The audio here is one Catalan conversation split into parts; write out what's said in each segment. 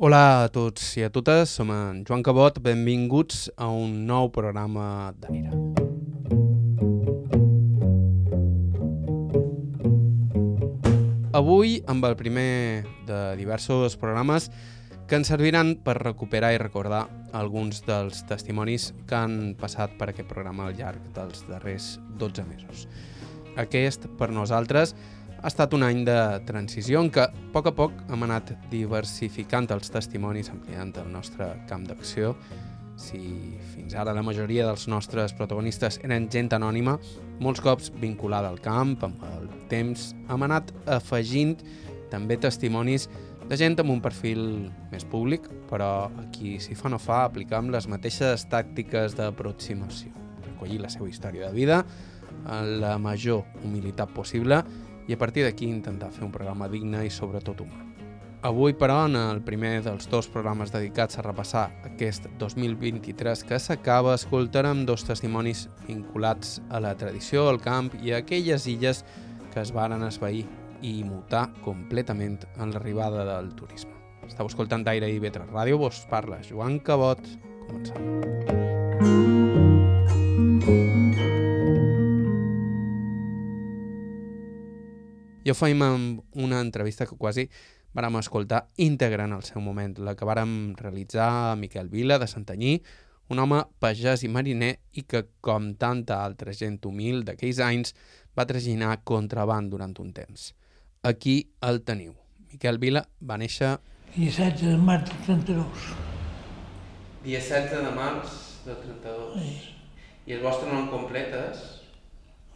Hola a tots i a totes, som en Joan Cabot, benvinguts a un nou programa de Mira. Avui, amb el primer de diversos programes que ens serviran per recuperar i recordar alguns dels testimonis que han passat per aquest programa al llarg dels darrers 12 mesos. Aquest, per nosaltres, ha estat un any de transició en què a poc a poc hem anat diversificant els testimonis, ampliant el nostre camp d'acció. Si fins ara la majoria dels nostres protagonistes eren gent anònima, molts cops vinculada al camp, amb el temps, hem anat afegint també testimonis de gent amb un perfil més públic, però aquí, si fa no fa, aplicam les mateixes tàctiques d'aproximació. Recollir la seva història de vida, la major humilitat possible i a partir d'aquí intentar fer un programa digne i sobretot humà. Avui, però, en el primer dels dos programes dedicats a repassar aquest 2023 que s'acaba, escoltarem dos testimonis vinculats a la tradició, al camp i a aquelles illes que es varen esvair i mutar completament en l'arribada del turisme. Estau escoltant Aire i Vetre Ràdio, vos parla Joan Cabot. Comencem. I ho feim amb una entrevista que quasi vàrem escoltar íntegra en el seu moment, la que vàrem realitzar a Miquel Vila de Santanyí, un home pagès i mariner i que, com tanta altra gent humil d'aquells anys, va traginar contraband durant un temps. Aquí el teniu. Miquel Vila va néixer... Dia 16 de març del 32. Dia 16 de març del 32. Sí. I el vostre nom complet és?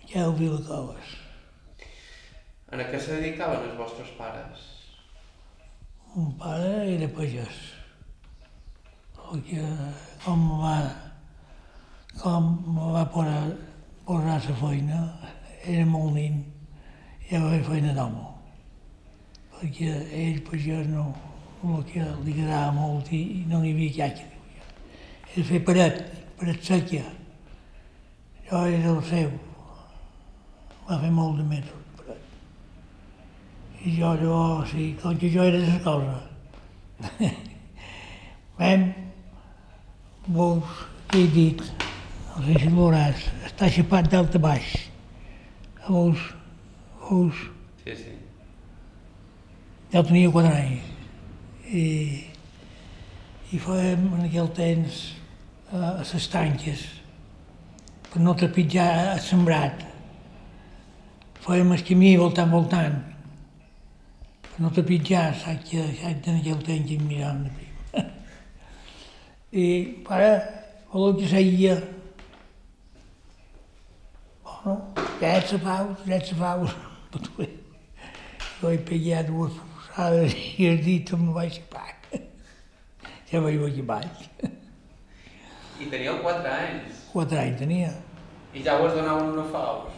Miquel Vilacoves. En què se dedicaven els vostres pares? Mon pare era pagès. Com va, com va posar, posar a la feina, era molt nin, i va fer feina d'home. Perquè ell, pagès, no, el que li agradava molt i, no n'hi havia diu. Era fer paret, paret seca. Jo era el seu. Va fer molt de mesos. I jo, jo, sí, com que jo era de cosa. Vam, vos he dit, sé si veuràs, està xapat d'alta baix. Vos, vos, Sí, sí. ja tenia quatre anys. I, i fèiem en aquell temps a, a les tanques, per no trepitjar el sembrat. Fèiem el camí voltant, voltant, per no trepitjar, saps que, saps que en aquell temps que mirant de prim. I, pare, voleu que seguia? Bueno, ja ets a paus, ja ets a paus. Jo he pegat dues posades i el dit em vaig xapar. Ja vaig aquí baix. I teníeu 4 anys. Quatre anys tenia. I ja vos donaven una faus.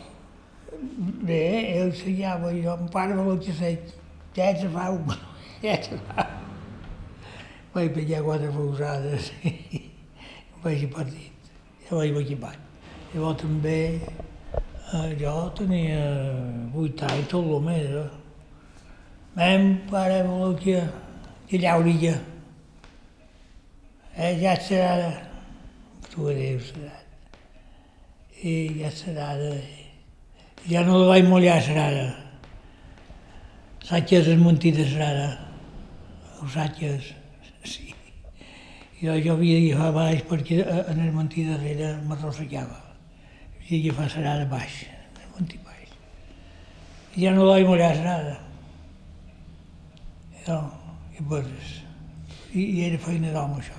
Bé, ell seguiava i jo, em pare vol que ja ets a pau. Vaig pegar quatre posades i vaig partit. Ja vaig baix. Llavors també eh, jo tenia vuit anys, tot el més. Eh? Mem pare voleu que, que llauria. Eh, ja serà, tu eres, serà. I ja serà, de... ja no la vaig mullar, serà. Saps que és mentida, serà. Saps que és, sí. Jo, jo havia d'agafar baix perquè a- en el mentí darrere m'arrossegava. Havia d'agafar serada baix, mentí baix. I ja no vaig mullar, serà. No, i coses. I, I era feina d'home, això.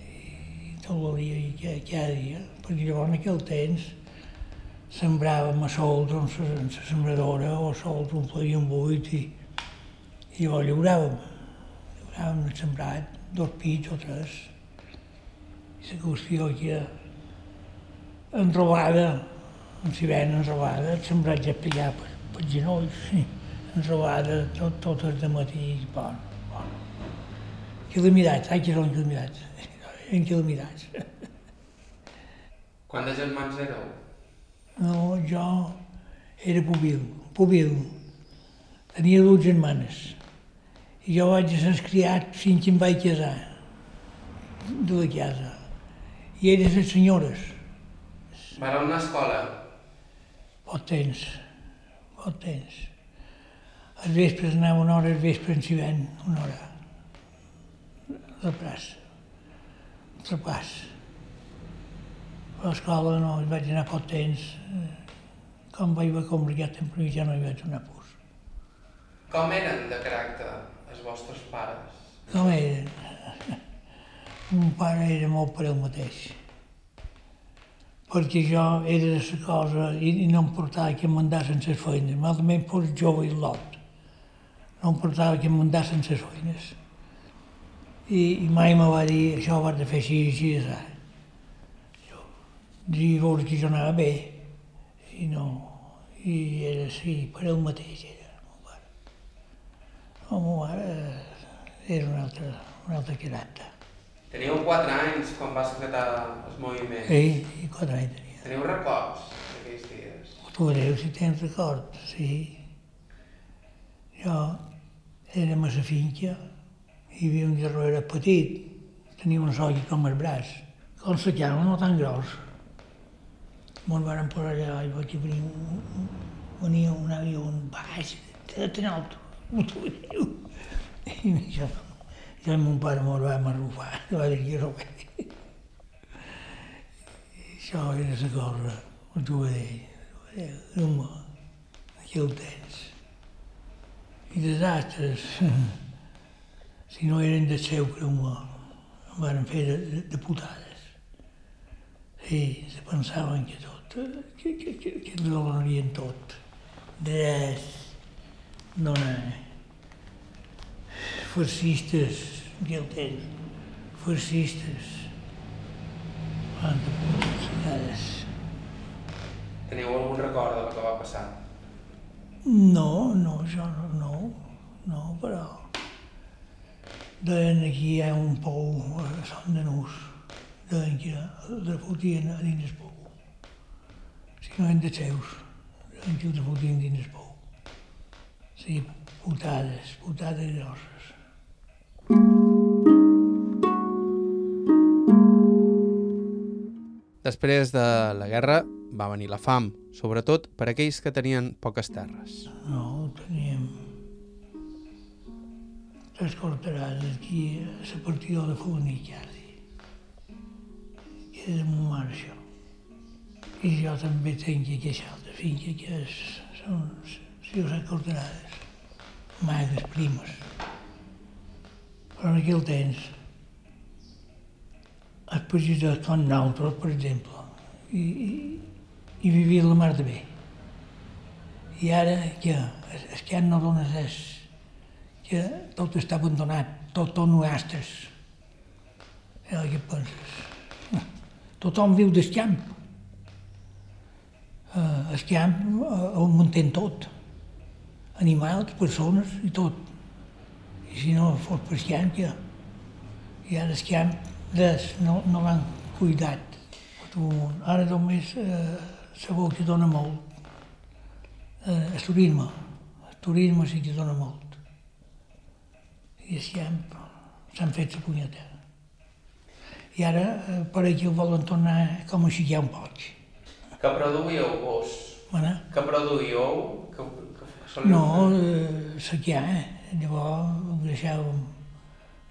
I tot dia, i cada, dia, perquè llavors en aquell temps sembràvem a sols en la, en sembradora o sols un feien buit i, i llavors llauràvem. Llauràvem el sembrat, dos pits o tres. I la qüestió que enrobada, en si ven enrobada, el sembrat ja pillar per, per genolls, sí. enrobada tot, tot el matí, bon, bon. Calamidats, saps que són calamidats? En calamidats. Quantes germans éreu? No, jo era pubil, pubil. Tenia dues germanes I jo vaig ser criat fins que em vaig casar de la casa. I elles les senyores, anar a una escola. pot temps, pot temps. Els vespres anava una hora, els vespres s'hi ven una hora. La plaça, el pas. A l'escola no, hi vaig anar pot temps. Com vaig veure complicat temps, ja no hi vaig donar pus. Com eren de caràcter els vostres pares? Com eren? Mon pare era molt per ell mateix. Perquè jo era de la cosa i, i no em portava que em mandassin les feines. Malament fos jove i lot. No em portava que em mandassin les feines. I, I mai me va dir, això ho has de fer així i així. Diria veure que jo anava bé. I no, i era així, per ell mateix era, pare. El meu mare eh, era un altre, un altre caràcter. Teníeu 4 anys quan va secretar els moviments. Ell, i quatre anys tenia. Teniu records d'aquells dies? Tu veureu si tens record, sí. Jo érem a la finca, hi havia un gerro, era petit, tenia una solla com el braç, com la no tan gros. Me'n van posar allà i vaig venir un, un, un avió un baix, de tan ho veureu. I jo, jo mon pare me'l va marrufar, va dir que no. Això era la cosa, ho tu veureu, home, aquell temps. I desastres, si no eren de seu, creu-me, em van fer de, de, de putades. Sí, se pensaven que tot, que, que, que, que donarien tot. No anar. Fascistes, temps, fascistes. Quanta putades. Teniu algun record del que va passar? No, no, això no, no, no, però deien aquí hi ha un pou a Sant Denús, deien que el fotien a dins el pou. Eren de seus, que el fotien dins el pou. Sí, putades, putades grosses. Després de la guerra va venir la fam, sobretot per aquells que tenien poques terres. No, teníem tres corterades aquí a la partida de quasi. Que el meu mare, això. I jo també tinc aquesta altra finca, que és, són o set corterades, magres, primes. Però en aquell temps, els pagesos com nosaltres, per exemple, i, i, i vivien la mar de bé. I ara que el, el camp no dona res, que tot està abandonat, tot, tot no gastes. I ara què penses? Tothom viu del camp. El camp uh, ho mantén tot. Animals, persones i tot. I si no fos per. I ara el camp, res, no, no l'han cuidat. Ara només eh, sabeu que dona molt eh, el turisme. El turisme sí que dona molt. I camp s'han fet la punyeta. I ara eh, per aquí ho volen tornar com a xiquar un poc. Que produïeu vos? Bueno, Que produïeu? Que, que no, eh, sequiar, eh? llavors deixàvem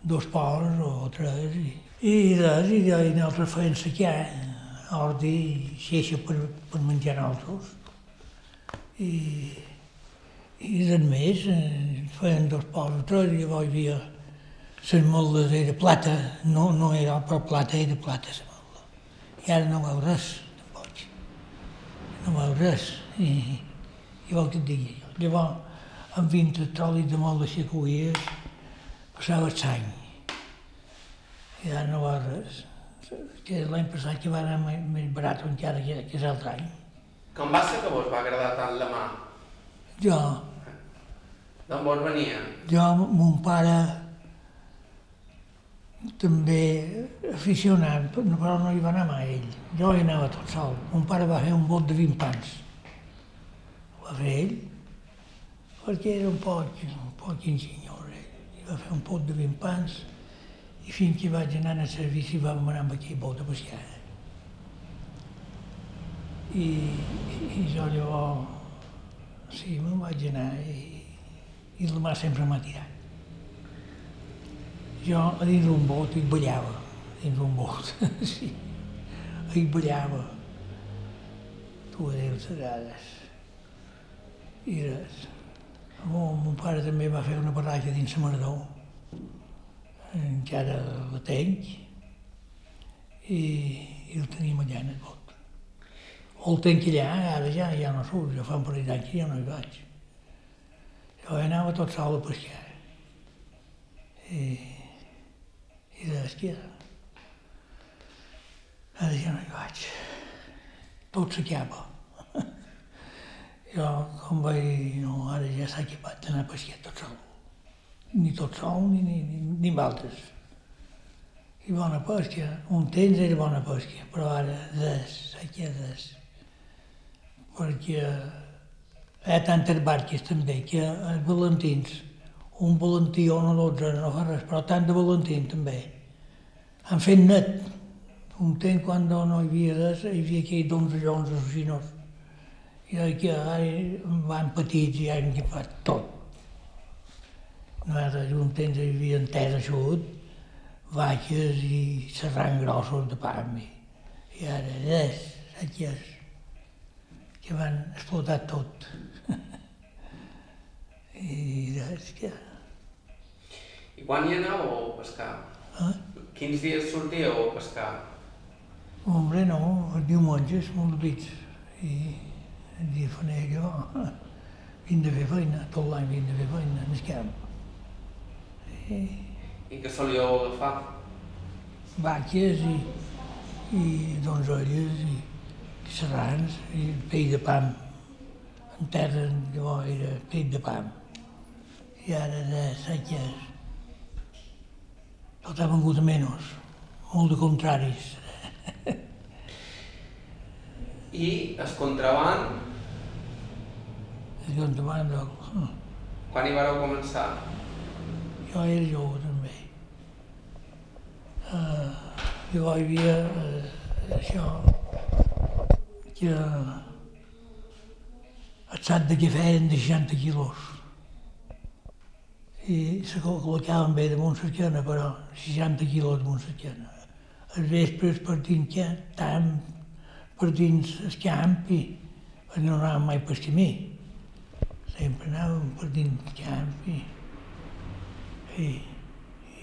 dos ports o tres i, i res, i, i nosaltres feien sequiar, ordi i xeixa per, per menjar nosaltres. I, i res més, eh, feien dos ports o tres, i llavors hi havia les moldes era plata, no, no era per plata, era plata la molda. I ara no veu res. No veu res. I, i vol que et digui. Llavors, amb 20 trolis de molt de xecuies, passava l'any. I ara no va res. Que l'any passat que va anar més, més barat encara que, que l'altre any. Com va ser que vos va agradar tant la mà? Jo, D'on vos venia? jo, mon pare, també aficionat, però no hi va anar mai ell. Jo hi anava tot sol. Mon pare va fer un bot de 20 pans. Ho va fer ell, perquè era un poc, un poc enginyós ell. I va fer un pot de 20 pans i fins que vaig anar al servici vam anar amb aquell bot a pescar. I, i jo llavors, sí, me'n vaig anar i, i mar sempre m'ha tirat. Jo a dins d'un bot hi ballava, dins d'un bot, sí, hi ballava. Tu adéu vegades. I res. Mon, mon pare també va fer una barraja dins la Maradó, encara la tenc, i, i el tenim allà en el bot. O el tenc allà, ara ja, ja no surt, jo fa un parell d'anys ja no hi vaig. Jo anava tot sol a pescar. I, i de que ara ja no hi vaig. Tot s'acaba. Jo, com vaig dir, no, ara ja s'ha equipat d'anar a pescar tot sol. Ni tot sol, ni, ni, ni, ni amb altres. I bona pesca. Un temps era bona pesca, però ara des, aquí des. Perquè hi ha tantes barques també, que els valentins, un valentí o una dotzena no fa res, però tant de valentins també. Han fet net. Un temps quan no hi havia res, hi havia aquells d'onze llons assassinors i que ara van petits i han agafat tot. Nosaltres un temps hi havia terra xut, vaques i serrans grossos de pam. I, i ara res, saquies, que van explotar tot. I res, que... I quan hi anàveu a pescar? Eh? Quins dies sortíeu a pescar? Hombre, no, els diumenges, molt bits. I el dia faner jo, vinc de fer feina, tot l'any vinc de fer feina el camp. I I què solíeu agafar? vaques i, i donzolles i, i serrans i pell de pam. En terra llavors era pell de pam. I ara de seques tot ha vengut a menys, molt de contraris. I es contraban, És que endavant, quan hi vareu començar? jo era jove també. Uh, llavors hi havia uh, això que el sac de cafè eren de 60 quilos i se col·locaven bé de Montsercana, però 60 quilos de Montsercana. Els vespres per dins que estàvem per dins el camp i no anàvem mai pel camí. Sempre anàvem per dins el camp i, i,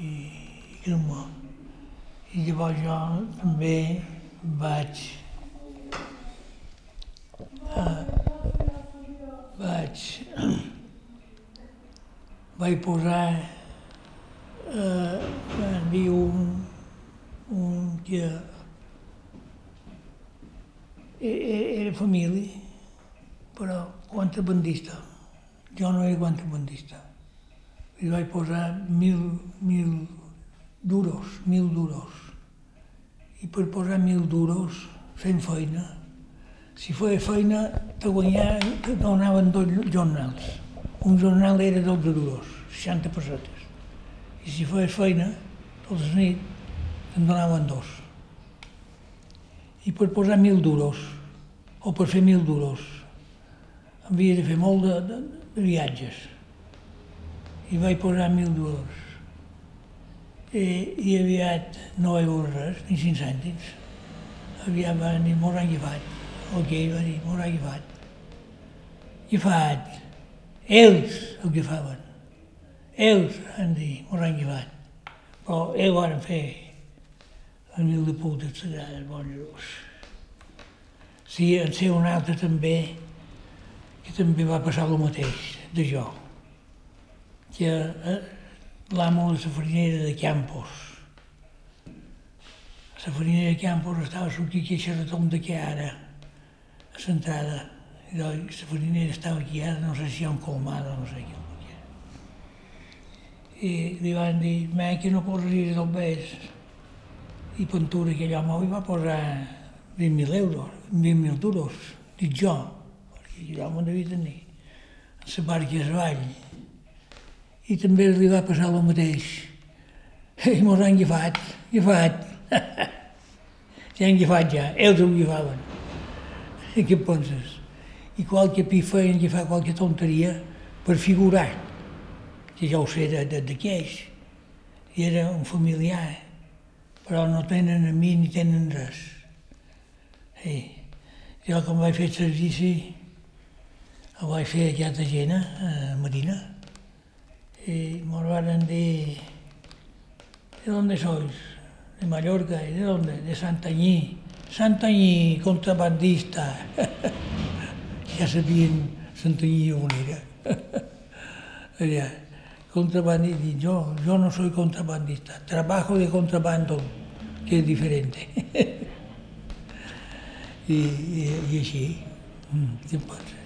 i, i que no I llavors jo també vaig eh, vaig vaig posar eh, van dir un, un que e- e- era família, però contrabandista. Jo no era contrabandista. I vaig posar mil, mil duros, mil duros. I per posar mil duros, fent feina, si feia feina, te guanyava, te donaven dos jornals. Un jornal era 12 duros, 60 pessetes. I si feies feina, tota la nit, te'n donaven dos. I per posar mil duros, o per fer mil duros, havia de fer molt de, de, de viatges. I vaig posar mil duros. I, i aviat no hi hagut res, ni cinc cèntims. Aviat van dir, mos han agafat. Que va dir, mos han agafat. Agafat. Ells el agafaven. Ells han dit, mos han agafat. Però ells van fer el mil de putes sagrades, bons Sí, en sé un altre també, que també va passar el mateix, de jo, que eh, l'amo de la farinera de Campos. La farinera de Campos estava sortint aquí a Xerratom de que ara, a l'entrada, la farinera estava aquí ara, no sé si hi un colmada no sé què. I li van dir, me, que no posaries del bes. I Ventura, aquell home, li va posar 20.000 euros, 20.000 duros, dic jo, perquè allò m'ho devia tenir. En la barca es vall. i també li va passar el mateix. I mos han agafat, agafat. ja han agafat ja, ells ho agafaven. I què penses? I qualque pi feien agafar qualque tonteria per figurar, que ja ho sé de, de, de queix. I era un familiar, però no tenen a mi ni tenen res. Sí. Jo quan vaig fer servici, el vaig fer a aquesta gent, a Marina, y me van dir, ¿de dónde sois? De Mallorca, ¿y de dónde? De Santañí. Santañí, contrabandista. ya sabían Santañí on era. Allá, contrabandista. Yo, yo no soy contrabandista, trabajo de contrabando, que es diferente. I, i, i així, mm, què passa?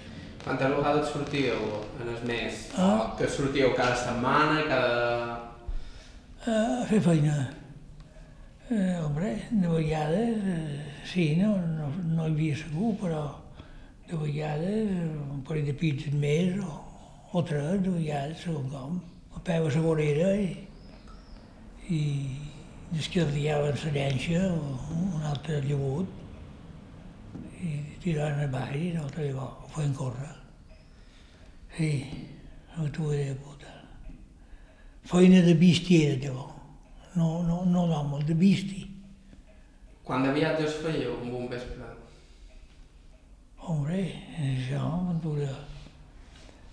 Quantes vegades sortíeu en el mes? Ah. Que sortíeu cada setmana, cada... A fer feina. Eh, hombre, de vegades, eh, sí, no, no, no hi havia segur, però de vegades un parell de pits més o, o tres, de vegades, segons com. A peu a la vorera i, i descardiaven la llenxa o un altre llevut i tiraven avall i l'altre llavors ho feien córrer. Sí, no t'ho he de puta. Feina de bisti era llavors. No, no, no d'home, de bisti. Quant de viatges fèieu un vespre? Hombre, això, Ventura,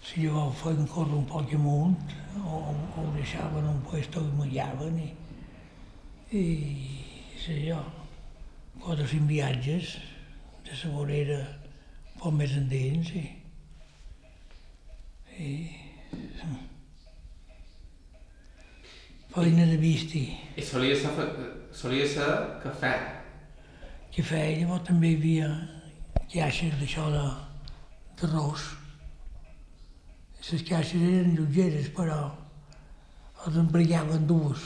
si llavors feien córrer un poc amunt, o, o deixaven un puesto i mullaven, i, i sé jo, quatre cinc viatges de la vorera poc més endins, i, i feina de. Bisti. I solia ser, solia ser cafè. feia, llavors també hi havia caixes d'això de, d'arròs. Les caixes eren lleugeres, però els empregaven dues.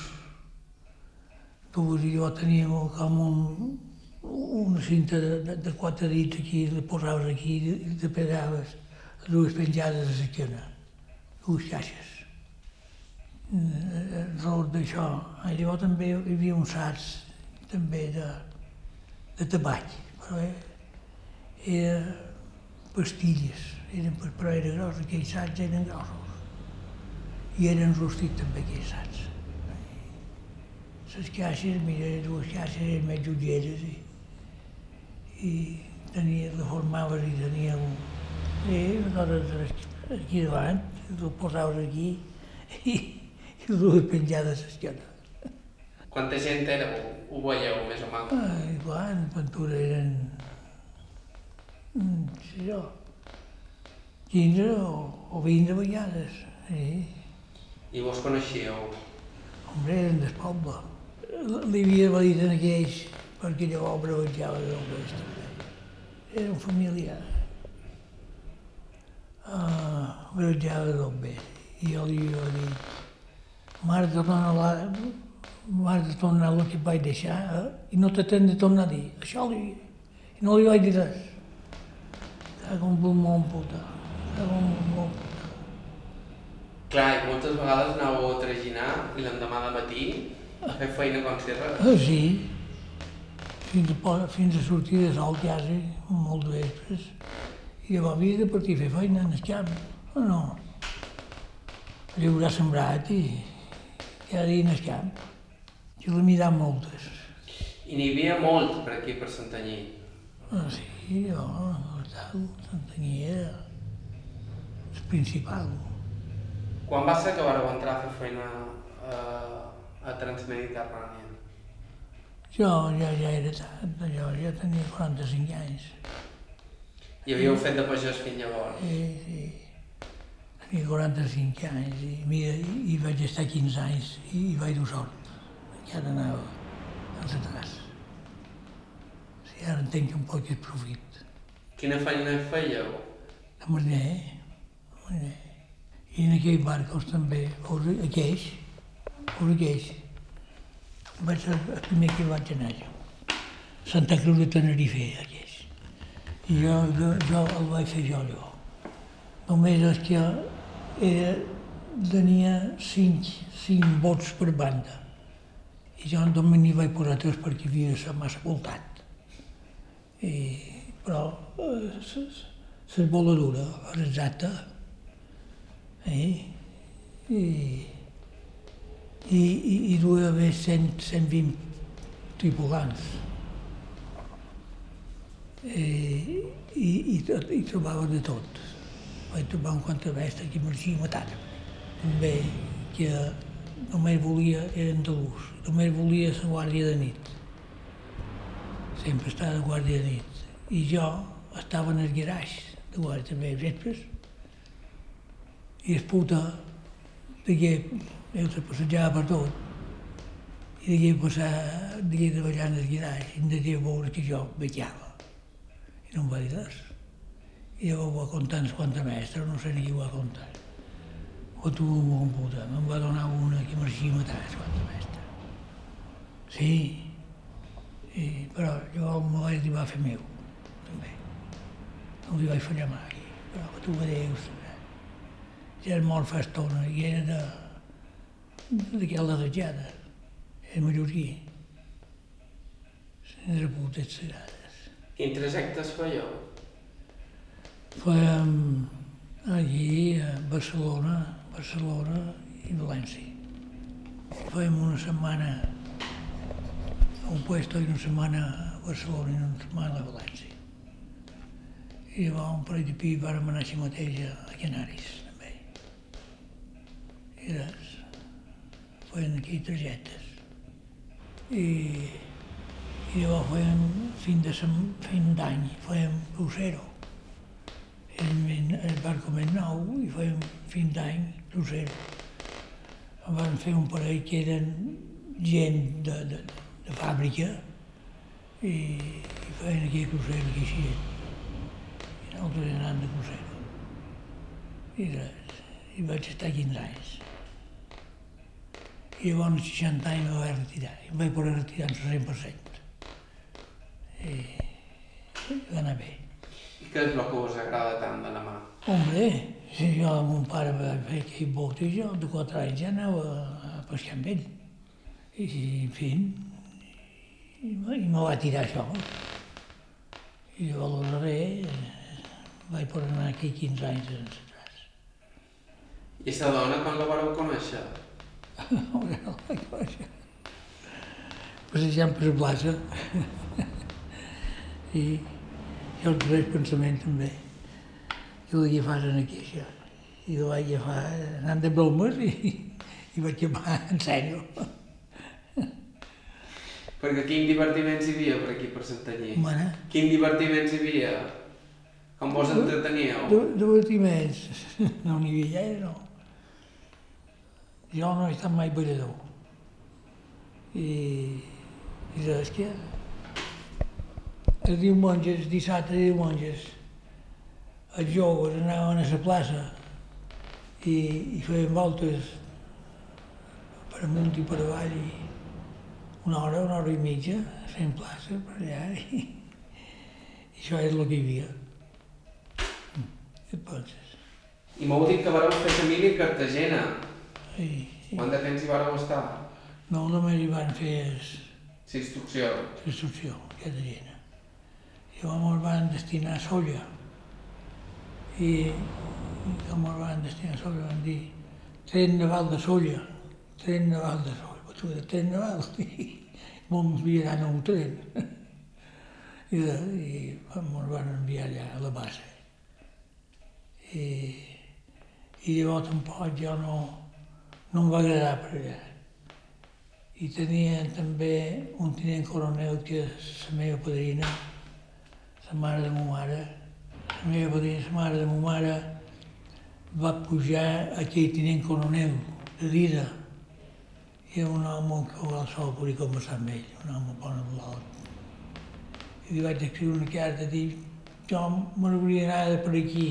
Dues i jo tenia com un, una cinta de, de, de quatre dits aquí, la posaves aquí i te pegaves dues penjades a l'esquena, dues caixes. Eh, Arròs d'això. I llavors també hi havia uns sacs també de, de tabac, però eh, era pastilles, eren, per- però era gros, aquells sacs eren grossos. I eren rostits també aquells sacs. Les caixes, mira, dues caixes eren més jutgeres i, i tenia, la formaves i tenia un... Sí, aleshores aquí davant, el posaves aquí i, i dues penjades a l'esquena. Quanta gent éreu? Ho veieu, més o menys? Ai, clar, en Ventura eren... mm, sé jo, 15 o, o 20 vegades, sí. I vos coneixíeu? Hombre, eren del poble. Li havia dit en aquells, perquè llavors brevetjava del best, també. Era un familiar. Ah, brevetjava del best. I jo li havia dit, mare, torna la, mare de tornar el que et vaig deixar eh? i no t'hem de tornar a dir. Això li I no li vaig dir res. En un món puta. En un món puta. Clar, i moltes vegades anàveu a traginar i l'endemà de matí a fer feina com si res. Ah, sí. Fins a, fins a sortir de sol quasi, molt de vespres. I llavors havia de partir a fer feina en el camp. O no? Llaurar sembrat i cada dia en el camp. I l'he mirat moltes. I n'hi havia molt per aquí, per Santanyí. Ah, sí, jo, tal, Santanyí era el principal. Quan va ser que vareu entrar a fer feina a, a Transmediterrània? Jo ja, ja era tant, jo ja tenia 45 anys. I havíeu fet de pagès fins llavors? Sí, sí. Tenia 45 anys i, mira, i, vaig estar 15 anys i, i vaig dur sort. Que ara anava als atrás. Sí, ara entenc un poc el profit. Quina feina fèieu? De mariner, mariner. I en aquell barcos també, aquells, aquells. Va ser el primer que vaig anar jo. Santa Cruz de Tenerife, aquells. I jo, jo, jo el vaig fer jo, allò. Només és que era tenia cinc, cinc vots per banda. I jo només n'hi vaig posar tres perquè havia de ser massa voltat. I, però eh, la voladura era exacta. Eh? I, i, i, i duia haver 100, 120 tripulants. I, i, i, i trobava de tot. Vaig trobar un contrabesta que emergia i matar També que només volia, era andalús, només volia la guàrdia de nit. Sempre estava de guàrdia de nit. I jo estava en el garaix de guàrdia també, vespres, i el puta degué, ell se passejava per tot, i degué passar, degué treballar en el garaix, i em degué veure que jo vetllava i no em va dir res. I llavors va comptar uns quants mestres, no sé ni qui ho va comptar. O tu, un puta, me'n va donar una que m'arxia matar, els quants mestres. Sí, i, però jo me vaig arribar a fer meu. No li vaig fallar mai, però que tu veus, ja era molt fa estona i era de, d'aquella desitjada, era mallorquí. Era puta, etc. Quin trajecte es fèieu? Fèiem allí a Barcelona, Barcelona i València. Fèiem una setmana a un puesto i una setmana a Barcelona i una setmana a València. I llavors un parell de pi vàrem anar així mateix a Canaris, també. I res, feien aquí trajectes. I i llavors fèiem fin de fin d'any, fèiem crucero. El, el barco més nou i fèiem fin d'any crucero. Vam fer un parell que eren gent de, de, de fàbrica i, i feien aquí crucero, aquí així. I nosaltres anàvem de crucero. I res, i vaig estar 15 anys. I llavors als 60 anys me vaig retirar. I em vaig poder retirar en 100% i va anar bé. I què és el que us agrada tant de la mà? Hombre, si jo amb mon pare va fer aquell bot i jo de quatre anys ja anava a pescar amb ell. I, en fi, i, i me va tirar això. I llavors al darrer vaig per anar aquí 15 anys en casa. I la dona quan la vareu conèixer? Hombre, no la vaig conèixer. Passejant per la plaça i, i els tres pensaments també. I ho agafàs en aquí, això. I ho vaig agafar anant de bromes i, i vaig agafar en sèrio. Perquè quin divertiments hi havia per aquí, per Santanyí? Bueno. Quin divertiments hi havia? Com vos entreteníeu? Divertiments? No n'hi havia no. Jo no he estat mai ballador. I, i res que els diumenges, dissabte i diumenges, els joves anaven a la plaça i, i feien voltes per amunt i per avall i una hora, una hora i mitja, fent plaça per allà i, i això és el que hi havia. Penses? I m'heu dit que vareu fer família a Cartagena. Sí, sí. Quant de temps hi vareu estar? No, només hi van fer l'instrucció. L'instrucció, Cartagena i com el van destinar a Solla. I, i com el van destinar a Solla van dir tren naval de Solla, tren naval de Solla, però tu de tren naval, i m'ho enviaran a un tren. I, i me'l van enviar allà a la base. I, i llavors tampoc jo no, no em va agradar per allà. I tenia també un tinent coronel que és la meva padrina, la mare de ma mare, la meva padrina, la mare de ma mare, va pujar aquell tinent coronel de vida. I era un home que al sol poder conversar amb ell, un home bon l'altre. I li vaig escriure una carta dir jo m'hauria anat per aquí.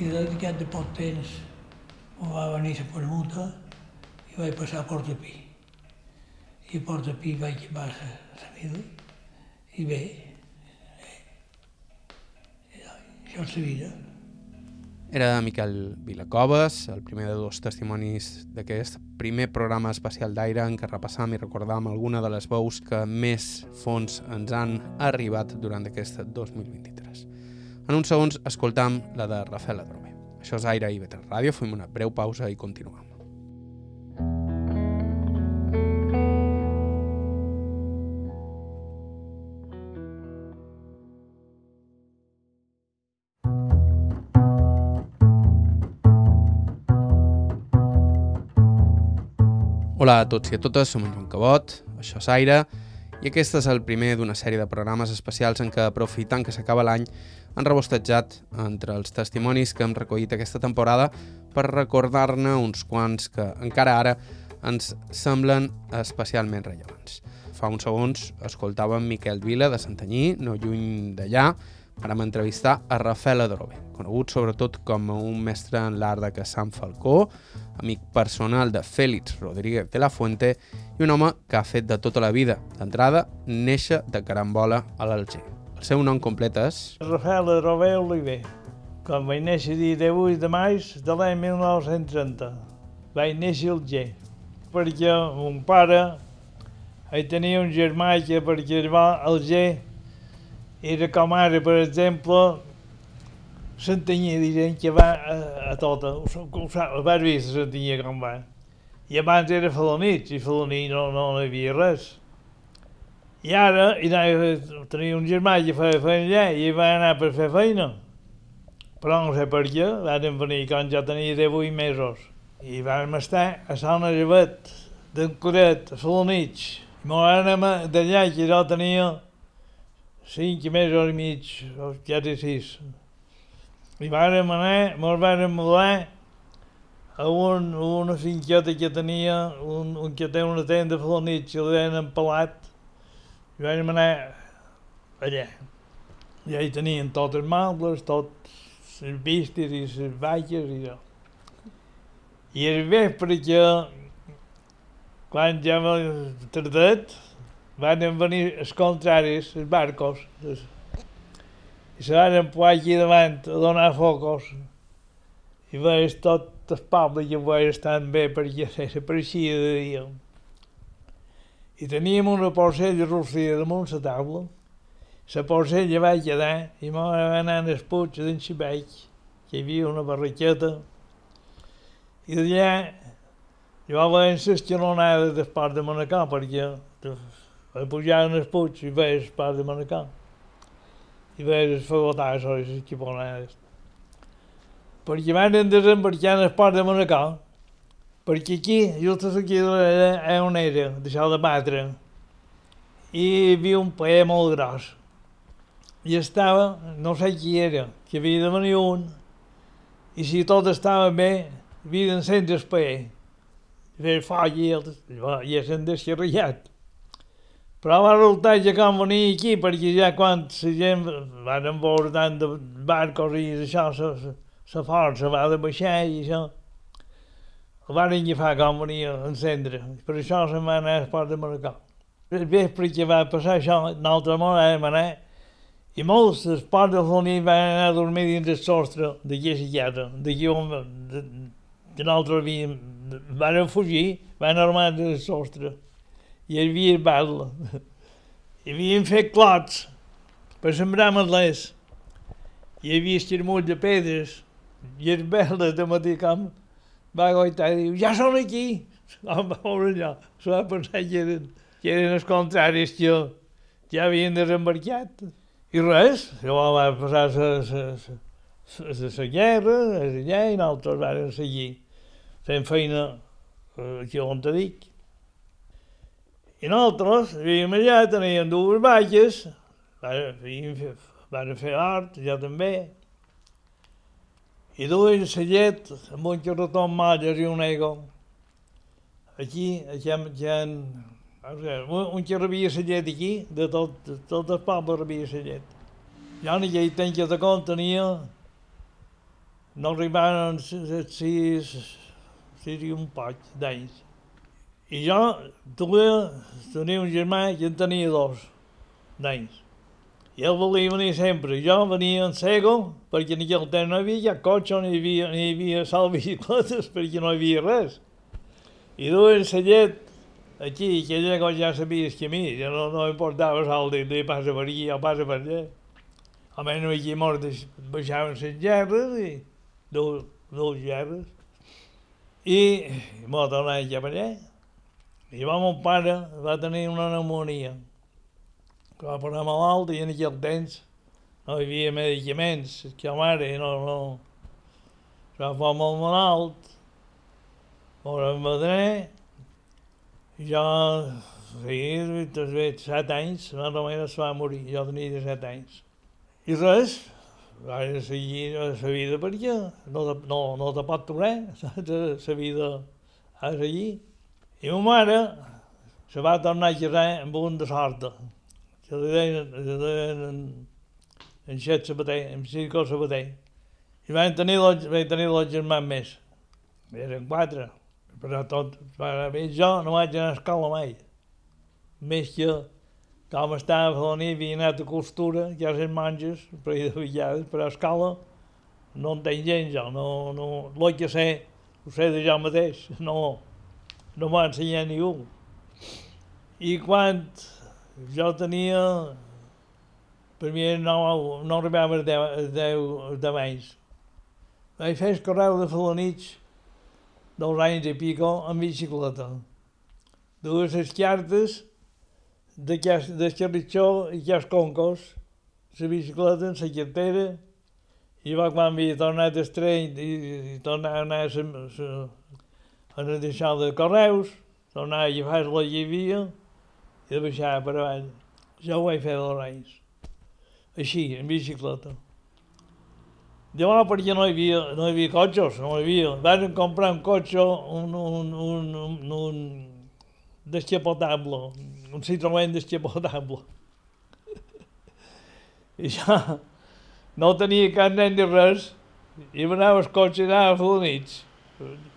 I dedicat de poc temps em va venir la permuta i vaig passar a Portapí. I a Portapí vaig acabar la vida. I bé, això és la vida. Era Miquel Vilacoves, el primer de dos testimonis d'aquest primer programa especial d'aire en què repassam i recordam alguna de les veus que més fons ens han arribat durant aquest 2023. En uns segons escoltam la de Rafael Adrobe. Això és Aire i Betel Ràdio, fem una breu pausa i continuem. Hola a tots i a totes, som en Joan Cabot, això és Aire, i aquest és el primer d'una sèrie de programes especials en què, aprofitant que s'acaba l'any, han rebostejat entre els testimonis que hem recollit aquesta temporada per recordar-ne uns quants que encara ara ens semblen especialment rellevants. Fa uns segons escoltàvem Miquel Vila de Santanyí, no lluny d'allà, vam entrevistar a Rafael Adrobe, conegut sobretot com un mestre en l'art de Caçant Falcó, amic personal de Félix Rodríguez de la Fuente i un home que ha fet de tota la vida. D'entrada, néixer de carambola a l'Alger. El seu nom complet és... Rafael Adrobe Oliver. Quan vaig néixer dia 18 de maig de l'any 1930. Vaig néixer al G. Perquè mon pare ell tenia un germà que perquè va al G era com ara, per exemple, Santanyí, diguem que va a, a tota, ho, ho, ho vas vist Santanyí com va. I abans era Falonit, i Faloní no, no, no hi havia res. I ara i anava, tenia un germà que feia feina allà i va anar per fer feina. Però no sé per què, vam venir quan ja tenia 18 mesos. I vam estar a Sant Llevet, d'en Coret, a Falonits. I m'ho anem d'allà, que jo tenia cinc mesos i mig, quasi sis. I vàrem anar, mos vàrem mudar a un, una finqueta que tenia, un, un que té una tenda a Falonit, que l'han empalat, i vàrem anar allà. I allà tenien tots els mobles, tots les vistes i les vaques i jo. I el vespre que, quan ja m'ha tardat, van venir els contraris, els barcos, els, i se van empujar aquí davant a donar focos. I veus tot el poble que veus tan bé perquè s'apareixia de dia. I teníem una porcella rostida damunt la taula. La porcella va quedar i m'ho va anar al puig d'en Xibec, que hi havia una barraqueta. I d'allà jo vaig veure les xalonades del port de Manacà, perquè a pujar en el puig i veus el port de Manacà. I veus els fagotassos i les xiponades. Perquè van desembarcar en el port de Manacà, perquè aquí, just aquí era on era, deixar de batre, i hi havia un paer molt gros. I estava, no sé qui era, que havia de venir un, i si tot estava bé, havia d'encendre el paer. Fer foc i, el, i s'han descarregat. Però va resultar que quan venia aquí, perquè ja quan la gent van veure tant de barcos i això, la força va de baixar i això, el van agafar quan venia a encendre. Per això se'n va anar al port de Maracà. El vespre que va passar això, l'altre món vam anar, i molts dels ports del Foní van anar a dormir dins el sostre d'aquesta casa, d'aquí on de, que nosaltres havíem, van fugir, van armar el sostre i hi havia batlle. Hi havien fet clots per sembrar metlers. Hi havia estirmull de pedres i el batlle de matí camp va goitar i diu, ja són aquí! Vam veure allò, s'ho va pensar que eren, que eren els contraris que ja havien desembarcat. I res, llavors va passar la, la, la, la guerra, allà, i nosaltres vam seguir fent feina eh, aquí on te dic. I nosaltres vivíem allà, teníem dues vaques, van fer art, jo també, i duien la llet amb un carretó en malles i un ego. Aquí, aquí, aquí en, un que rebia la llet aquí, de tot, de tot el poble rebia la llet. Jo en aquell temps que de compte tenia, no arribaven sis, sis i un poc d'anys. I jo tenia, tenia un germà que en tenia dos d'anys. I ell volia venir sempre. Jo venia en cego, perquè en aquell temps no hi havia cotxe, no hi havia, ni hi havia sal bicicletes, perquè no hi havia res. I duien la llet aquí, que allà quan ja sabies que a mi, ja no, no importava sal de, de passa per aquí o passa per allà. Almenys aquí mort baixaven les gerres i dos, dos gerres. I m'ho tornava cap allà. I va mon pare, va tenir una pneumonia, que va posar malalt i en aquell temps. No hi havia medicaments, que la mare no, no... Es va fer molt malalt, va tenir, i jo, sí, bé, set anys, la mare es va morir, jo tenia 17 anys. I res, vaig seguir la vida perquè no, te- no, no te pot res, la vida a seguir. I ma mare se va tornar a casar amb un de sorta, que li deien, li deien en, en Xet Sabater, en Circo Sabater. I van tenir, los, van tenir los germans més. Eren quatre, però tot, per mi jo no vaig anar a escola mai. Més que, com estava a nit, havia anat a costura, ja les monges, per de vegades, però a escola no en tenc gens jo, no, no, el que sé, ho sé de jo mateix, no, no m'ha ensenyat ningú. I quan jo tenia, per mi no, no arribava a 10, 10, 10 anys, vaig fer el correu de Felanitx dos anys i pico en bicicleta. Dues les cartes d'aquest del carritxó i concos, la bicicleta en la cartera, i va quan havia tornat el tren i, i tornava a anar a, la- a, a deixar de correus, tornava a agafar la havia i de baixar per avall. Jo ho vaig fer dos anys. Així, en bicicleta. Llavors, perquè no hi havia, no hi havia cotxes, no hi havia. Van comprar un cotxe, un, un, un, un, un descapotable, un Citroën descapotable. I jo no tenia cap nen ni res, i m'anava al cotxe anava a fer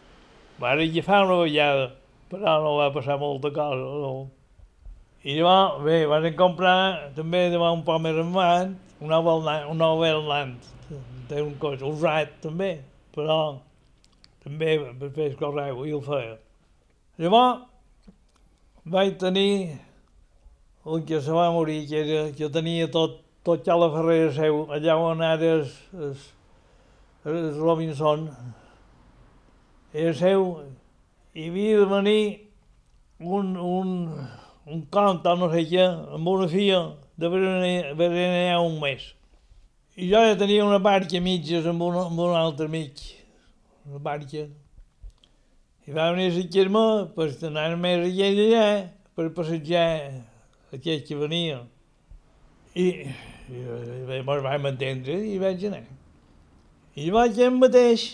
la nit. Va agafar una vegada, però no va passar molta cosa, no. I llavors, bé, van comprar també de un poc més endavant un Overland, té un cotxe, un rat també, però també per fer el correu i el feia. Llavors, vaig tenir un que se va morir, que, era, que tenia tot, tot ja la ferrera seu, allà on ara és, és, és Robinson, era seu, i havia de venir un, un, un compte, no sé què, amb una filla de berenar un mes. I jo ja tenia una barca mitges amb un, amb un altre mig, una barca. I va venir a seguir-me per anar més allà i allà, per passejar aquell que venia. I, i, i mos vam entendre i vaig anar. I vaig el mateix,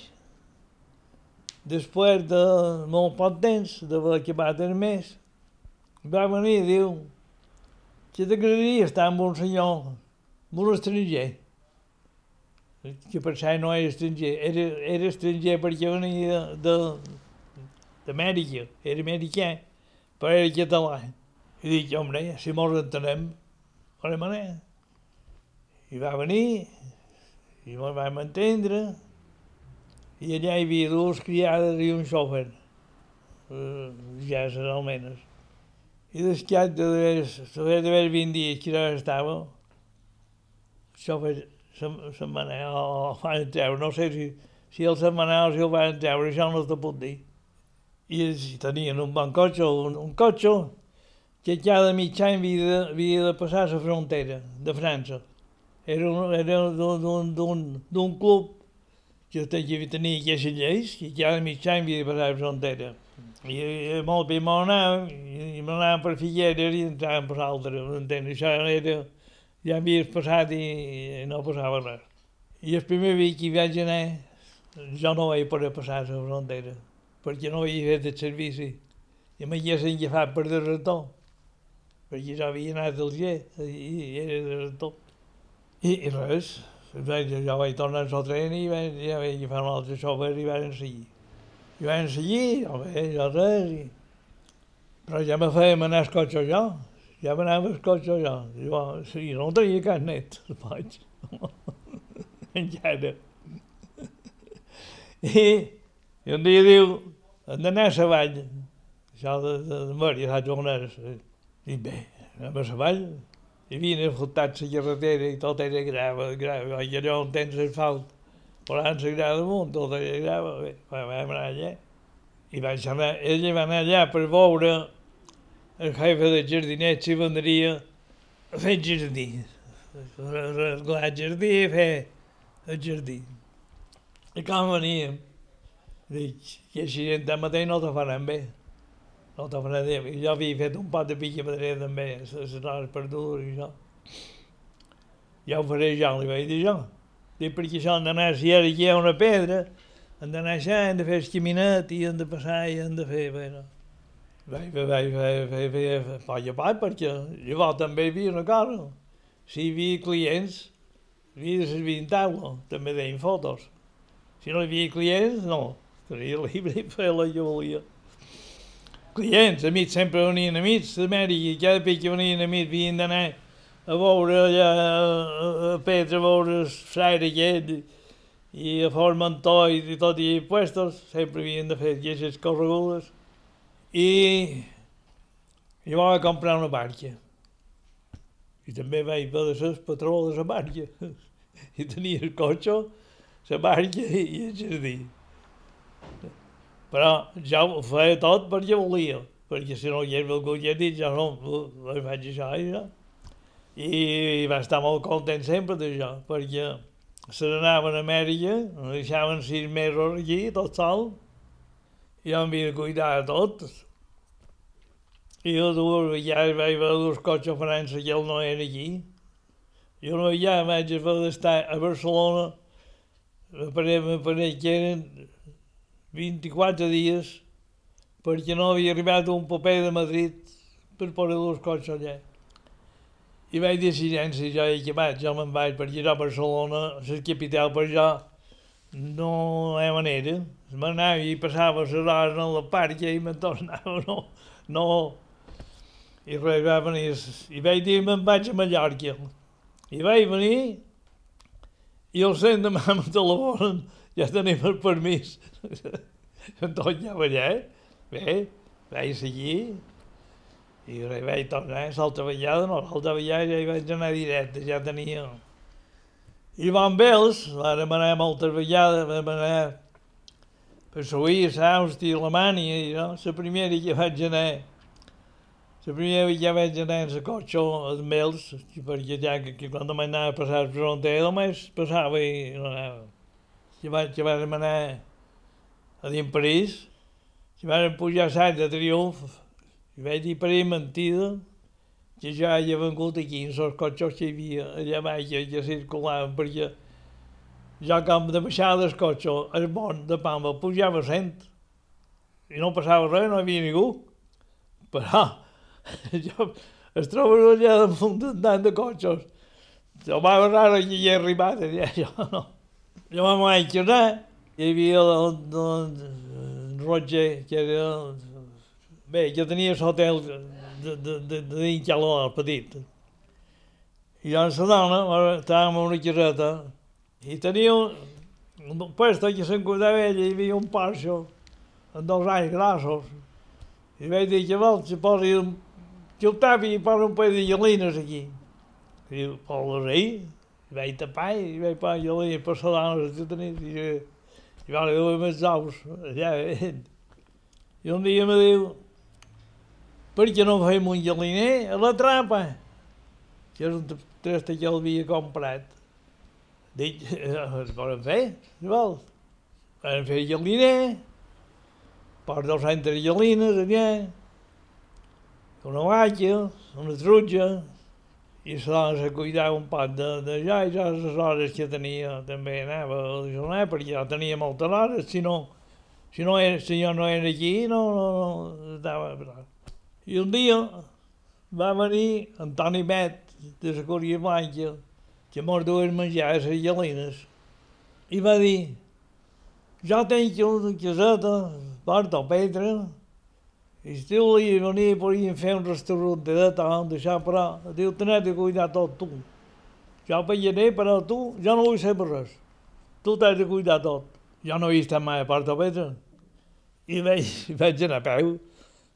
després de molt poc temps, d'haver acabat el mes, va venir i diu que t'agradaria estar amb un senyor, un estranger. Que per això no era estranger, era, era estranger perquè venia d'Amèrica, era americà, però era català. I dic, home, si mos entenem, farem anar. I va venir, i mos vam entendre, i allà hi havia dues criades i un xòfer, eh, ja serà almenys. I descat de d'haver d'haver 20 dies que no estava, el xòfer se'n se va anar, o van treure, no sé si, si el setmanal si el van treure, això no te puc dir. I ells tenien un bon cotxe, un, un cotxe que cada mig any havia de, havia de passar la frontera de França. Era, un, era d'un- club que tenia, tenia aquestes lleis, que cada mig any havia de passar la frontera. I, molt bé m'ho anàvem, i, i m'anàvem per Figueres i entràvem per altres, entens? Això era, ja havies passat i, no passava res. I el primer dia que hi vaig anar, jo no vaig poder passar la frontera, perquè no havia fet el servici. I m'haguessin agafat per desertor, perquè jo havia anat al G i, era desertor. I, i res, vaig, jo vaig tornar al tren i vaig, ja vaig agafar un altre xòfer i van seguir. I van seguir, bé, jo res, i... però ja me feia anar el cotxe jo. ja m'anava el cotxe jo. Jo, sí, no tenia carnet, vaig. Encara. I, I un dia diu, hem d'anar a la vall. Això de, de, de Maria, saps on és? I bé, anem a la vall. Havien fotat la carretera i tot era grava, grava. I allò on tens asfalt, posant la grava damunt, tot era grava. Bé, vam anar allà. I vaig anar, ella va anar allà per veure el jefe de jardinets si vendria a fer jardí. Arreglar jardí i fer el jardí. I com veníem, dic, que així de mateix no te faran bé. No te bé. I jo havia fet un pot de pica pedrera també, les hores perdudes i això. Ja ho faré jo, li vaig dir jo. Dic, perquè això han d'anar, si ara hi ha una pedra, han d'anar allà, hem de fer el caminet i hem de passar i hem de fer... Bueno, vaig, vaig, vaig, vaig, vaig, vaig, vaig a part perquè llavors també hi havia una cosa. Si hi havia clients, havia de servir en taula, també deien fotos. Si no hi havia clients, no. Tenia llibre i feia la que volia. Clients, amics, sempre venien amics d'Amèrica, i cada pic que venien amics havien d'anar a veure allà a, a Petra, a veure el fraire aquest, i a Formentor i tot i puestos, sempre havien de fer aquestes corregudes. I jo vaig comprar una barca. I també vaig de ser el patró de la barca. I tenia el cotxe, la barca i el jardí. Però ja ho feia tot perquè volia, perquè si no hi havia algú que dit, ja no, ho faig això i ja. I va estar molt content sempre d'això, perquè se n'anaven a Amèrica, em deixaven sis mesos aquí, tot sol, i jo m'havia de cuidar de tot. I jo dues vegades vaig veure dos cotxes a França que ell no era aquí. Jo no ja vaig haver d'estar a Barcelona, me pareix que eren 24 dies, perquè no havia arribat un paper de Madrid per posar dos cotxes allà. I vaig dir si jo he acabat, jo me'n vaig perquè jo a Barcelona, la capital per jo, no hi ha manera. M'anava i passava les hores en la parc i me'n tornava, no, no. I res, va venir, i vaig dir me'n vaig a Mallorca. I vaig venir, i el cent demà me telefonen, ja tenim el permís. Tot ja allà, bé, vaig seguir, i res, vaig tornar, l'altra vegada no, l'altra vegada ja hi vaig anar directe, ja tenia... I van bells, vàrem anar moltes vegades, vam anar per Suïssa, Àustria, Alemanya, i no? la primera que vaig anar, la primera que vaig anar en la cotxe als Mels, perquè ja que, que quan m'anava a passar la frontera només passava i no anava. Que, vaig, que vam anar a en París, que vam pujar a Sant de Triomf, i vaig dir per mentida que ja havia vengut aquí en els cotxes que hi havia allà baix que, circulaven, perquè jo com de baixar del cotxe, el bon de Pamba, pujava cent i no passava res, no hi havia ningú. Però jo es trobo allà damunt tant de cotxes. Jo va raro que hi he arribat, allà, jo no. Jo me'n vaig quedar, hi havia el, el, el Roger, que era Bé, jo tenia l'hotel de, de, de, de, dins Calor, petit. I llavors la dona, estàvem en una caseta, i tenia un, un puesto que se'n cuidava ella, hi havia un parxo, amb dos anys grossos. I vaig dir que vol, si posi un, que el tapi i posa un parell de gelines aquí. I diu, posa ahí, vaig tapar i vaig posar gelines per la dona, si tenies, i, i va haver més ous, allà, eh? I un dia me diu, per què no fem un geliner a la trapa? Que és un test que el havia comprat. Dic, es poden fer, si vols. Vam fer geliner, per dos de gelines allà, una vaca, una trutja, i la dona se cuidava un poc de, de ja, i ja les hores que tenia també anava a dejunar, perquè ja tenia moltes hores, si no, si, no era, si jo no era aquí, no, no, no estava... I un dia va venir Antoni Bet, de la Corea Blanca, que mos dues menjar a les gelines, i va dir, jo tenc una caseta, porta o Petra, I estiu li venia, podien fer un restaurant de tant, deixar però, diu, tenés de cuidar tot tu. Jo veient, però tu, jo no vull saber res. Tu t'has de cuidar tot. Jo no he estat mai a Porta Pedra. I vaig, vaig anar a peu,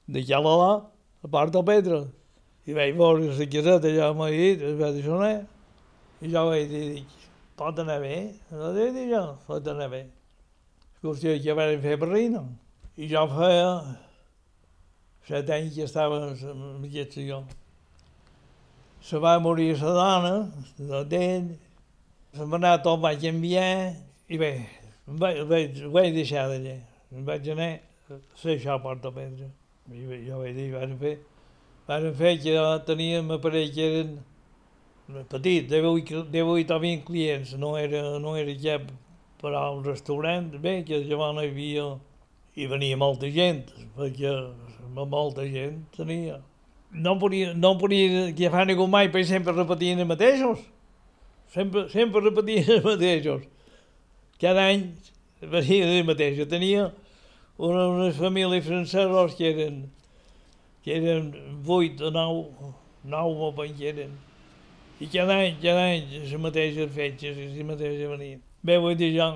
de Xalala, a Porta Pedra. I vaig veure la caseta, ja m'ha dit, es va dir, sonar. I jo vaig dir, pot anar bé? No vaig dir jo, pot anar bé. Qüestió que vam fer per reina. I jo feia set anys que estava en aquest senyor. Se va morir la dona, la d'ell, se va anar tot, vaig enviar, i bé, em vaig, vaig, deixar d'allà. Em vaig anar a fer això a Porta Pedra. I bé, jo vaig dir, van fer, van fer que teníem aparell que eren petit, de 8, de 8 o 20 clients, no era, no era cap per a un restaurant, bé, que llavors hi havia, i venia molta gent, perquè molta gent tenia. No podia, no podia agafar ningú mai, perquè sempre repetien els mateixos. Sempre, sempre repetien els mateixos. Cada any venien els mateixos. Tenia una, una família francesos que eren, que eren vuit o nou, nou o que eren. I cada any, cada any, les mateixes fetges, les mateixes venien. Bé, vull dir jo,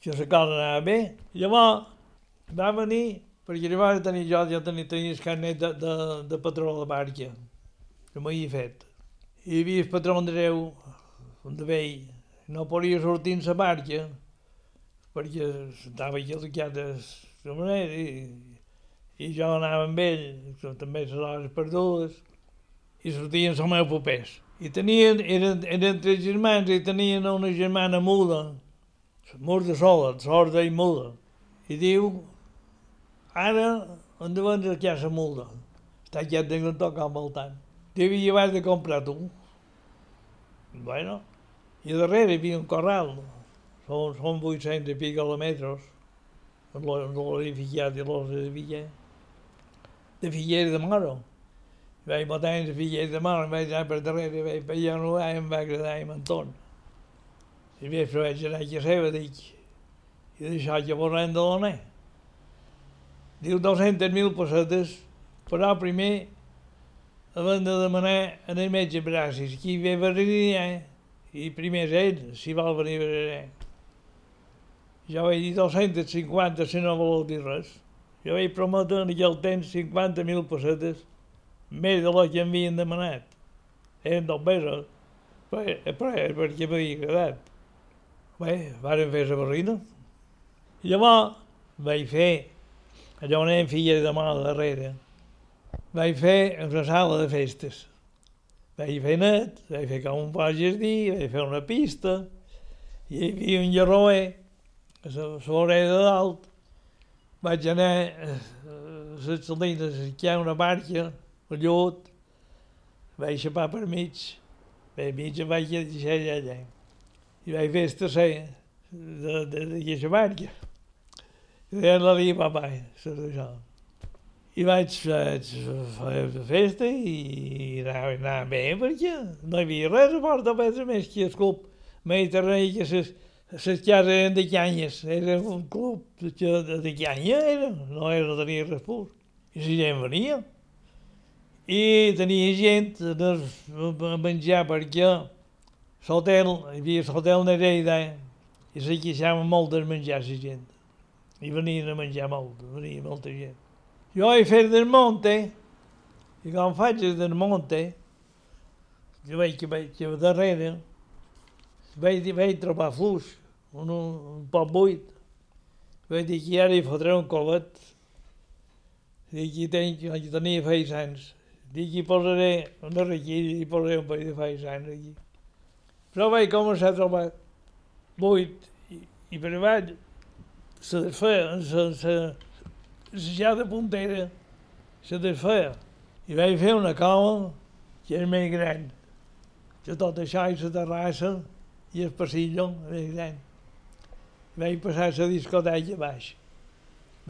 que la cosa anava bé. Llavors, va venir perquè llavors tenir jo, ja tenia, tenia el carnet de, de, de patró de la barca, que m'havia fet. I hi havia el patró Andreu, de vell, no podia sortir en la barca, perquè estava aquí al de la manera, i, i jo anava amb ell, també les hores perdudes, i sortien els meus papers. I tenien, eren, eren tres germans i tenien una germana muda, muda sola, sorda i muda. I diu Ara, on de vendre casa multa. Està quiet de no tocar amb el tant. Devia llevar de comprar tu. Bueno, i darrere hi havia un corral. Són, són 800 i pic quilòmetres. L'edificat i l'os de Villa. De Figuera de Moro. Vaig botar de Figuera de Moro, vaig anar per darrere, vaig pegar un lugar i em va agradar i m'entorn. I vespre vaig anar a casa seva, dic, i d'això que vorrem de l'oner diu 200.000 pessetes, però primer havent de demanar en el metge bracis, qui ve venir eh? i primer és ell, si vol venir a venir. Jo vaig dir 250 si no voleu dir res. Jo vaig prometre en aquell temps 50.000 pessetes, més de la que m'havien demanat. Eren dos pesos, però, però perquè m'havia agradat. Bé, varen fer la barrina. Llavors vaig fer allò eren filles de mà darrere. Vaig fer una sala de festes. Vaig fer net, vaig fer com un pas jardí, vaig fer una pista, i hi havia un llarroer a la vorera de dalt. Vaig anar a les salines a cercar una barca, el llut, vaig xapar per mig, per mig em vaig deixar allà. I vaig fer el tercer d'aquesta barca. Deien la Lia Papai, això. I vaig fer la festa i anava, anava bé perquè no hi havia res a Porta Pedra més que el club mediterrani que les, les cases eren de canyes, era un club de, de, canya, era, no era, no tenia res pur. I la gent venia. I tenia gent a menjar perquè l'hotel, hi havia l'hotel Nereida i se queixaven molt de menjar la gent i venien a menjar molt, venia molta gent. Jo he fet del monte, i quan faig del monte, jo veig que vaig que darrere, vaig, vaig trobar fluix, un, un poc buit. Vaig dir que ara hi fotré un colet, dic que tenc, que tenia faisans. Dic que hi posaré una requilla i posaré un parell de faisans aquí. Però vaig començar a trobar buit i, i per baix se desfeia, se, se, se ja de puntera se desfeia. I vaig fer una cova que era més gran, que tot això i la terrassa i el passillo més gran. I vaig passar la discoteca baix.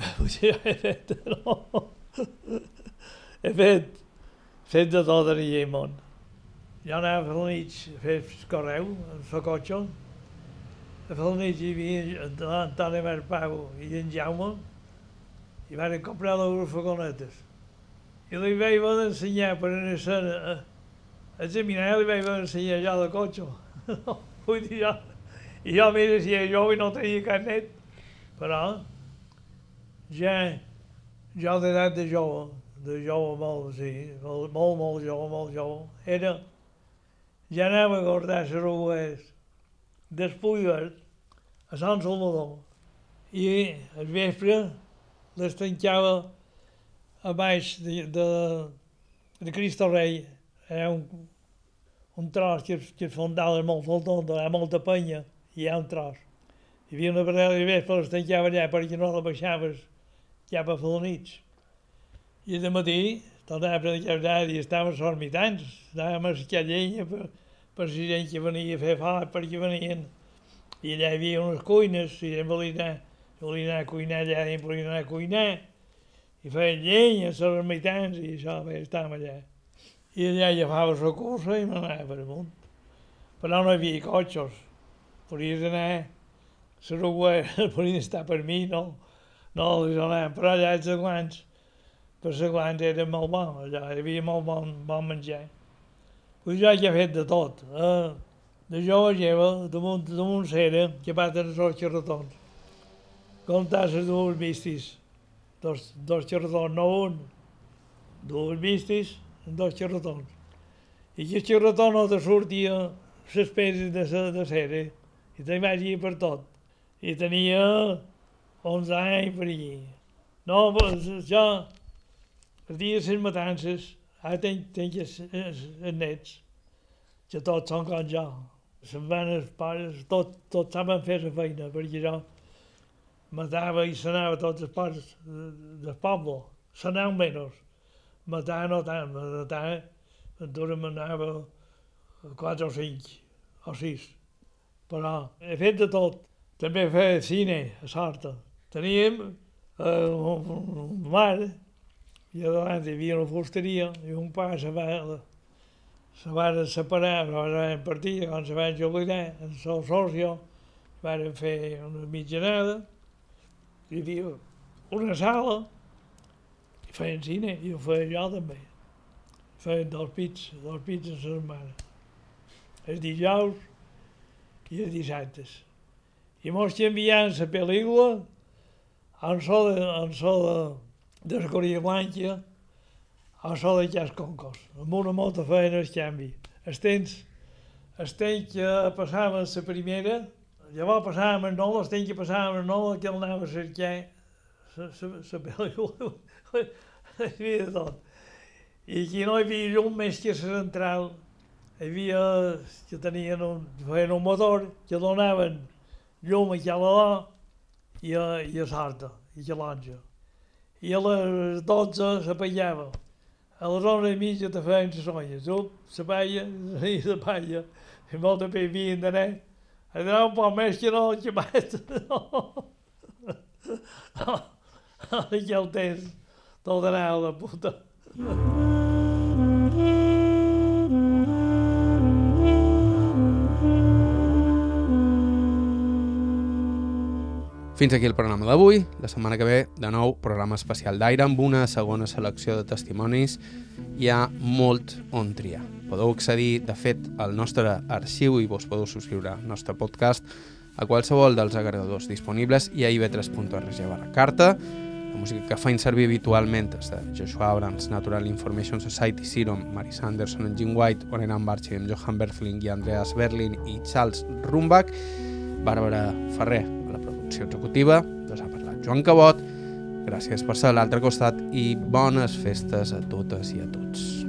he fet, no. he fet, fet de tot en el món. Jo anava a la nit a fer el correu, el cotxe, a Falners hi havia Antoni Marpau i en Jaume, i van comprar les furgonetes. I li vaig ensenyar per anar a, a examinar, li vaig ensenyar ja de cotxe. Vull dir, jo, i jo, mira, si era jove no tenia carnet, però ja, ja d'edat de jove, de jove molt, sí, molt, molt, molt jove, molt jove, era, ja anava a guardar les rues d'Espulles a Sant Salvador i al vespre les tancava a baix de, de, de Cristo Rei. Ha un, un tros que, que es fondava molt faltant, hi ha molta penya i ha un tros. Hi havia una barrera de vespre, les tancava allà perquè no la baixaves cap a Felonits. I de matí tornava a predicar i estàvem sormitants, anàvem a esquiar llenya per, per si gent que venia a fer fat, perquè venien. I allà hi havia unes cuines, i gent volia anar, volia anar a cuinar allà, i volia anar a cuinar, i feien llenya, els ermitans, i això, bé, estàvem allà. I allà agafava la cursa i m'anava per amunt. Però no hi havia cotxes, podies anar, la rua podia estar per mi, no, no les anàvem, però allà els aguants, per els aguants era molt bon, allà hi havia molt bon, bon menjar. Pues jo ja he fet de tot. Eh? De jove lleva, damunt, damunt cera, que baten els xerratons. Comptar les dues vistis. Dos, dos xerratons, no un. Dues vistis, dos xerratons. I aquest xerraton no te sortia les peces de, de cera. I te vaig ir per tot. I tenia 11 anys per allí. No, jo, el dia de les matances, Ara tenc, tenc els, els, els nets, que tots són com jo. Se'n van els pares, tot, tot saben fer la feina, perquè jo matava i sanava tots els pares del poble, sanava menys. Matar no tant, matar, entonces m'anava quatre o cinc o sis. Però he fet de tot. També fet cine, a Sarta. Teníem eh, un, un mar i davant hi havia una fusteria i un pa se va, se van separar, se van partir, quan se van jubilar, el seu socio, van fer una mitjanada, hi havia una sala, i feien cine, i ho feia jo també. Feien dos pits, dos pits a la setmana. Els dijous i els dissabtes. I mos enviant la pel·lícula en so de, en so de, descobrir blanca a so de jas concos, amb una molta feina el canvi. El temps, el temps que passàvem la primera, llavors passàvem el nou, el temps que passàvem el nou, que el anava a cercar la pel·lícula, havia tot. I aquí no hi havia llum més que la central, hi havia, que tenien un, feien un motor, que donaven llum a cada i a, i a Sarta, i a l'Àngel i a les 12 s'apallava. A les 11 i mitja te feien les olles. Up, la palla, i la palla. I molt de pe havien d'anar. A donar un poc més que no el xamat. I el temps, tot d'anar a la puta. Fins aquí el programa d'avui. La setmana que ve, de nou, programa especial d'aire amb una segona selecció de testimonis. Hi ha molt on triar. Podeu accedir, de fet, al nostre arxiu i vos podeu subscriure al nostre podcast a qualsevol dels agregadors disponibles i a ib3.org barra carta. La música que fain servir habitualment és de Joshua Abrams, Natural Information Society, Serum, Mary Sanderson, Jim White, Orenan Barchi, Johan Berthling i Andreas Berlin i Charles Rumbach, Bàrbara Ferrer, producció executiva, us ha parlat Joan Cabot, gràcies per ser a l'altre costat i bones festes a totes i a tots.